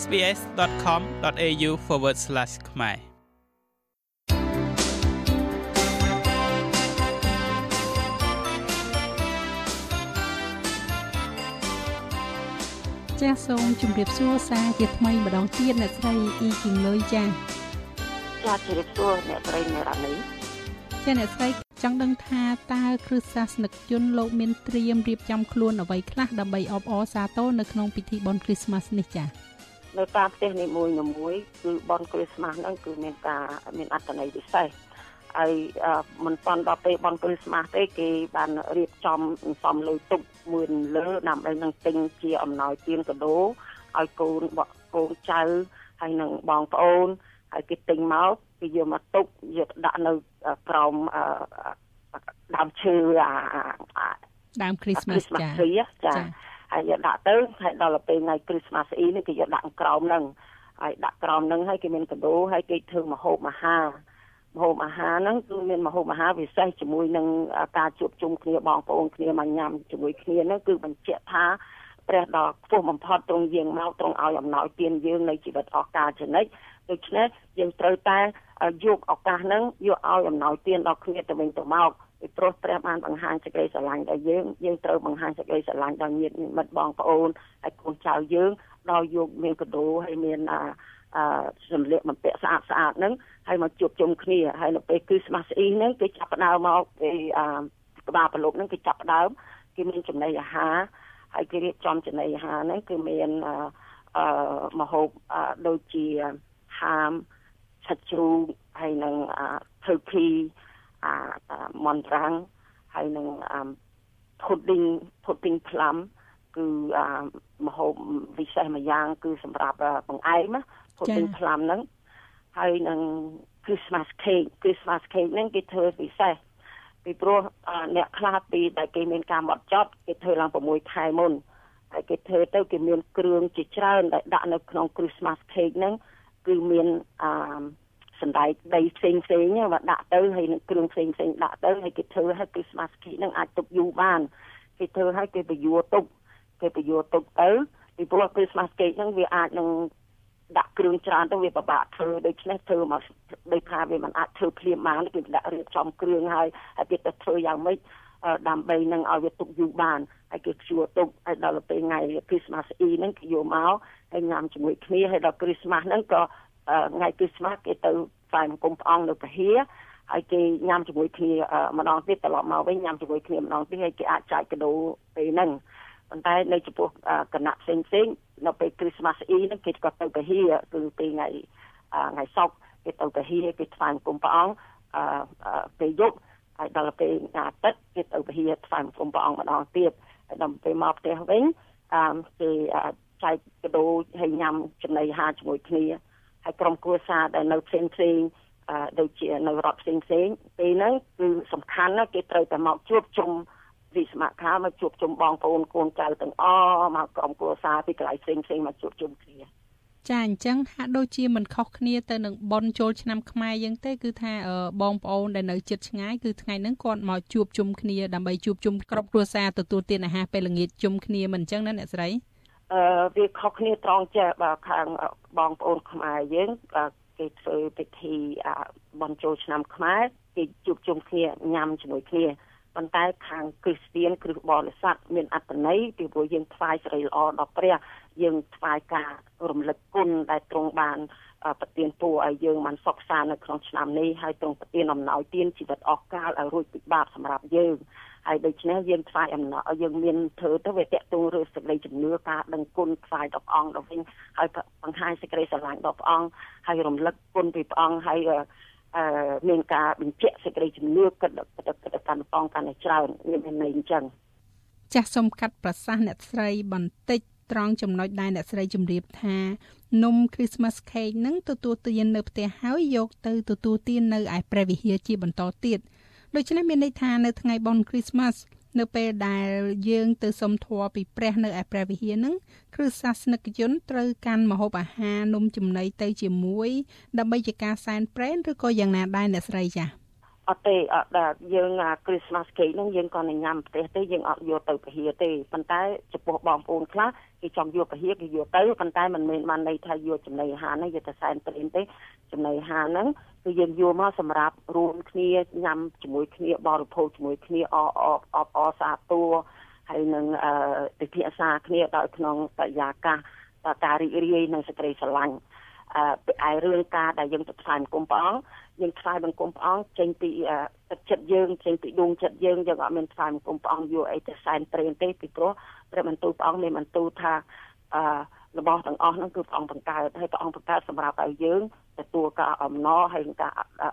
sbs.com.au/ ខ្មែរចាសសូមជម្រាបសួរសារជាថ្មីម្ដងទៀតអ្នកស្រីអ៊ីគីងលុយចាចាជម្រាបសួរអ្នកស្រីនៅរ៉ានីចាអ្នកស្រីចង់ដឹងថាតើគ្រឹះសាសនិកជនលោកមានត្រៀមរៀបចំខ្លួនអ្វីខ្លះដើម្បីអបអរសាទរនៅក្នុងពិធីបុណ្យគ្រីស្មាស់នេះចា នៅតាមផ្ទះនីមួយៗគឺបុណ្យគ្រីស្មាស់ហ្នឹងគឺមានការមានអត្ថន័យពិសេសហើយមិនតាន់ដល់ពេលបន់គ្រីស្មាស់ទេគេបានរៀបចំសំលុយទុកមួយលើដើម្បីនឹងទិញជាអំណោយទានកដោឲ្យកូនកូនចៅហើយនឹងបងប្អូនហើយគេទិញមកគេយកមកទុកយកដាក់នៅក្រោមដើមឈើអាដើមគ្រីស្មាស់ចាចា ហើយយកដាក់ទៅហើយដល់ពេលថ្ងៃគ្រីស្មាស់អ៊ីនេះគេយកដាក់ក្រោមហ្នឹងហើយដាក់ក្រោមហ្នឹងហើយគេមានកដោហើយគេធ្វើមហូបអាហារម្ហូបអាហារហ្នឹងគឺមានម្ហូបអាហារពិសេសជាមួយនឹងការជួបជុំគ្នាបងប្អូនគ្នាមកញ៉ាំជាមួយគ្នាហ្នឹងគឺបញ្ជាក់ថាព្រះដ៏ខ្ពស់បំផុតទ្រង់យាងមកទ្រង់ឲ្យអំណោយទានយើងនៅជីវិតអស់កលចនិច ដូច្នេះយើងត្រូវតែយកឱកាសហ្នឹងយកឲ្យអំណោយទានដល់គ្នាទៅវិញទៅមកពីព្រោះព្រះបានបង្ហាញសេចក្តីស្រឡាញ់ដល់យើងយើងត្រូវបង្ហាញសេចក្តីស្រឡាញ់ដល់ញាតិមិត្តបងប្អូនហើយកូនចៅយើងដល់យកមានកដោហើយមានអឺសម្លៀកបំពាក់ស្អាតស្អាតហ្នឹងហើយមកជួបជុំគ្នាហើយនៅពេលគឺស្មាស់ស្អ៊ីហ្នឹងគេចាប់ផ្ដើមមកពីអឺក្បាលប្រឡប់ហ្នឹងគេចាប់ផ្ដើមគេមានចំណីអាហារហើយគេរៀបចំចំណីអាហារហ្នឹងគឺមានអឺអឺមហូបដូចជា ហាមឆាច់ជ្រូកហើយនឹងថឺគីអាមនត្រាំងហើយនឹងផូឌីងផូឌីងផ្លាំគឺមហូបពិសេសម្យ៉ាង គឺសម្រាប់បង្អែមណាផូឌីងផ្លាំហ្នឹងហើយនឹង Christmas cake Christmas cake ហ្នឹងគេធ្វើពិសេសពីព្រោះអ្នកខ្លះពីដែលគេមានការមកចត់គេធ្វើឡើង6ខែមុនហើយគេធ្វើទៅគេមានគ្រឿងជាច្រើនដែលដាក់នៅក្នុង Christmas cake ហ្នឹង គឺមានអឺសណ្ដែកដីផ្សេងផ្សេងមកដាក់ទៅហើយនឹងគ្រឿងផ្សេងផ្សេងដាក់ទៅហើយគេធ្វើឲ្យ Christmas cake ហ្នឹងអាចទុកយូរបានគេធ្វើឲ្យគេបញ្យួរទុកគេបញ្យួរទុកទៅពីព្រោះ Christmas cake ហ្នឹងវាអាចនឹងដាក់គ្រឿងច្រើនទៅវាពិបាកធ្វើដូច្នេះធ្វើមកដោយថាវាមិនអាចធ្វើភ្លាមបានគេដាក់រៀបចំគ្រឿងហើយហើយគេទៅធ្វើយ៉ាងម៉េច ដើម្បីនឹងឲ្យវាទុកយូរបានហើយគេព្យួរទុកហើយដល់ពេលថ្ងៃ Christmas Eve ហ្នឹងគេយកមកហើយញ៉ាំជាមួយគ្នាហើយដល់ Christmas ហ្នឹងក៏ថ្ងៃ Christmas គេទៅផ្សាយមង្គមព្រះអង្គនៅពហិយហើយគេញ៉ាំជាមួយគ្នាម្ដងទៀតត្រឡប់មកវិញញ៉ាំជាមួយគ្នាម្ដងទៀតហើយគេអាចចែកកាដូពេលហ្នឹងប៉ុន្តែនៅចំពោះគណៈផ្សេងផ្សេងនៅពេល Christmas Eve ហ្នឹងគេក៏ទៅពហិយគឺពេលថ្ងៃថ្ងៃសុក្រគេទៅពហិយគេថ្វាយបង្គំព្រះអង្គអឺពេលយប់ ហើយដល់ពេលថ្ងៃអាទិត្យគេទៅពហិយថ្វាយបង្គំព្រះអង្គម្ដងទៀតហើយដល់ពេលមកផ្ទះវិញអឺគេចែកកដោឲ្យញ៉ាំចំណីអាហារជាមួយគ្នាហើយក្រុមគ្រួសារដែលនៅផ្សេងផ្សេងអឺដូចជានៅរដ្ឋផ្សេងផ្សេងពេលហ្នឹងគឺសំខាន់ណាស់គេត្រូវតែមកជួបជុំវិស្មខាមកជួបជុំបងប្អូនកូនចៅទាំងអស់មកក្រុមគ្រួសារពីកន្លែងផ្សេងផ្សេងមកជួបជុំគ្នា ចាអញ្ចឹងហាក់ដូចជាមិនខុសគ្នាទៅនឹងប៉ុនចូលឆ្នាំខ្មែរយើងទេគឺថាបងប្អូនដែលនៅជិតឆ្ងាយគឺថ្ងៃហ្នឹងគាត់មកជួបជុំគ្នាដើម្បីជួបជុំក្រុមគ្រួសារទទួលទានអាហារពេលល្ងាចជុំគ្នាមិនអញ្ចឹងណាអ្នកស្រីអឺវាខុសគ្នាត្រង់ចេះបាទខាងបងប្អូនខ្មែរយើងគេធ្វើពិធីបន់ចូលឆ្នាំខ្មែរគេជួបជុំគ្នាញ៉ាំជាមួយគ្នា ប៉ុន្តែខាងគ្រីស្ទៀនគ្រឹះបរិស័ទមានអត្តន័យពីព្រោះយើងថ្វាយសេរីល្អដល់ព្រះយើងថ្វាយការរំលឹកគុណដែលទ្រង់បានប្រទានពរឲ្យយើងបានសុខសាន្តនៅក្នុងឆ្នាំនេះហើយទ្រង់ប្រទានអំណោយទានជីវិតអស់កលឲ្យរួចពីបាបសម្រាប់យើងហើយដូច្នេះយើងថ្វាយអំណោយយើងមានធ្វើទៅវាតកតងរឿងសេចក្តីជំនឿការដឹងគុណថ្វាយដល់ព្រះអង្គដល់វិញហើយបង្ហាញសេចក្តីស្រឡាញ់ដល់ព្រះអង្គហើយរំលឹកគុណពីព្រះអង្គហើយ មានការបញ្ជាក់សេចក្តីជំនឿគិតគិតកាន់ប៉ងកាន់តែច្រើនមានន័យអញ្ចឹងចាស់សុំកាត់ប្រសាសន៍អ្នកស្រីបន្តិចត្រង់ចំណុចដែលអ្នកស្រីជម្រាបថានំ Christmas cake នឹងទទួលទាននៅផ្ទះហើយយកទៅទទួលទាននៅឯព្រះវិហារជាបន្តទៀតដូច្នេះមានន័យថានៅថ្ងៃបុណ្យ Christmas នៅពេលដែលយើងទៅសុំធម៌ពីព្រះនៅឯព្រះវិហារនឹងគ្រឹះសាសនិកជនត្រូវកាន់ម្ហូបអាហារនំចំណីទៅជាមួយដើម្បីជាការសែនព្រេនឬក៏យ៉ាងណាដែរអ្នកស្រីចា៎អត់ទេអត់ដែរយើង Christmas cake ហ្នឹងយើងក៏ញ៉ាំផ្ទះទេយើងអត់យកទៅពហិទេប៉ុន្តែចំពោះបងប្អូនខ្លះ គេគេចង់យកពហិគេយកទៅប៉ុន្តែมันមិនបានន័យថាយកចំណីអាហារហ្នឹងយកទៅសែនព្រេនទេចំណីអាហារហ្នឹងគឺយើងយកមកសម្រាប់រួមគ្នាញ៉ាំជាមួយគ្នាបរិភោគជាមួយគ្នាអអអបអសាទរហើយនឹងអឺពិភាក្សាគ្នាដោយក្នុងបរិយាកាសការរីករាយនិងសេចក្តីស្រឡាញ់អឺឯរឿងការដែលយើងទៅផ្សាយបង្គំព្រះអង្គយើងថ្វាយបង្គំព្រះអង្គចេញពី ទឹកចិត្តយើងចេញពីដួងចិត្តយើងយើងអត់មានថ្វាយបង្គំព្រះអង្គយកអីទៅសែនព្រេនទេពីព្រោះព្រះបន្ទូលព្រះអង្គមានបន្ទូលថាអឺរបស់ទាំងអស់ហ្នឹងគឺព្រះអង្គបង្កើតហើយព្រះអង្គបង្កើតសម្រាប់ឲ្យយើងទទួលការអំណរហើយការ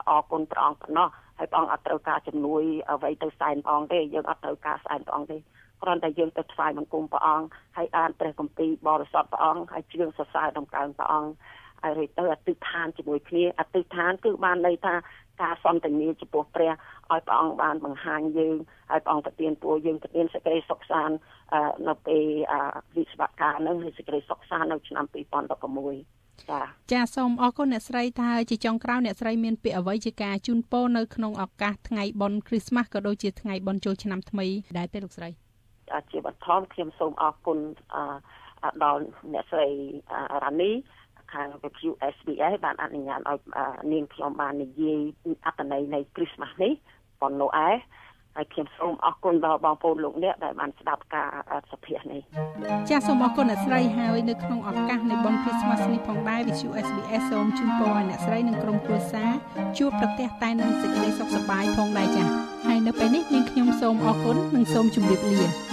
អរគុណព្រះអង្គប៉ុណ្ណោះហើយព្រះអង្គអត់ត្រូវការជំនួយអ្វីទៅសែនព្រះអង្គទេយើងអត់ត្រូវការសែនព្រះអង្គទេគ្រាន់តែយើងទៅថ្វាយបង្គំព្រះអង្គហើយអានព្រះគម្ពីរបរិសុទ្ធព្រះអង្គហើយជ្រៀងសរសើរដំកើងព្រះអង្គ ហើយរួចទៅអតិថានជាមួយគ្នាអតិថានគឺបានន័យថាការសន្ទនាចំពោះព្រះឲ្យព្រះអង្គបានបង្ហាញយើងឲ្យព្រះអង្គប្រទានពរយើងប្រទានសេចក្តីសុខសាន្តនៅពេលវិស្វកម្មនឹងហើយសេចក្តីសុខសាន្តនៅឆ្នាំ2016ចាចាសូមអរគុណអ្នកស្រីថាជាចុងក្រោយអ្នកស្រីមានពាក្យអ្វីជាការជូនពរនៅក្នុងឱកាសថ្ងៃបុណ្យគ្រីស្មាស់ក៏ដូចជាថ្ងៃបុណ្យចូលឆ្នាំថ្មីដែរទេលោកស្រីជាបឋមខ្ញុំសូមអរគុណដល់អ្នកស្រីរ៉ានី ខាងវិទ្យុ SBS បានអនុញ្ញាតឲ្យនាងខ្ញុំបាននិយាយអត្តន័យនៃ Christmas នេះប៉ុនណូអែហើយខ្ញុំសូមអរគុណដល់បងប្អូនលោកអ្នកដែលបានស្ដាប់ការសភានេះចាសសូមអរគុណអ្នកស្រីហើយនៅក្នុងឱកាសនៃបុណ្យ Christmas នេះផងដែរវិទ្យុ SBS សូមជូនពរឲ្យអ្នកស្រីនិងក្រុមគ្រួសារជួបប្រទះតែនឹងសេចក្តីសុខសប្បាយផងដែរចាសហើយនៅពេលនេះនាងខ្ញុំសូមអរគុណនិងសូមជម្រាបលា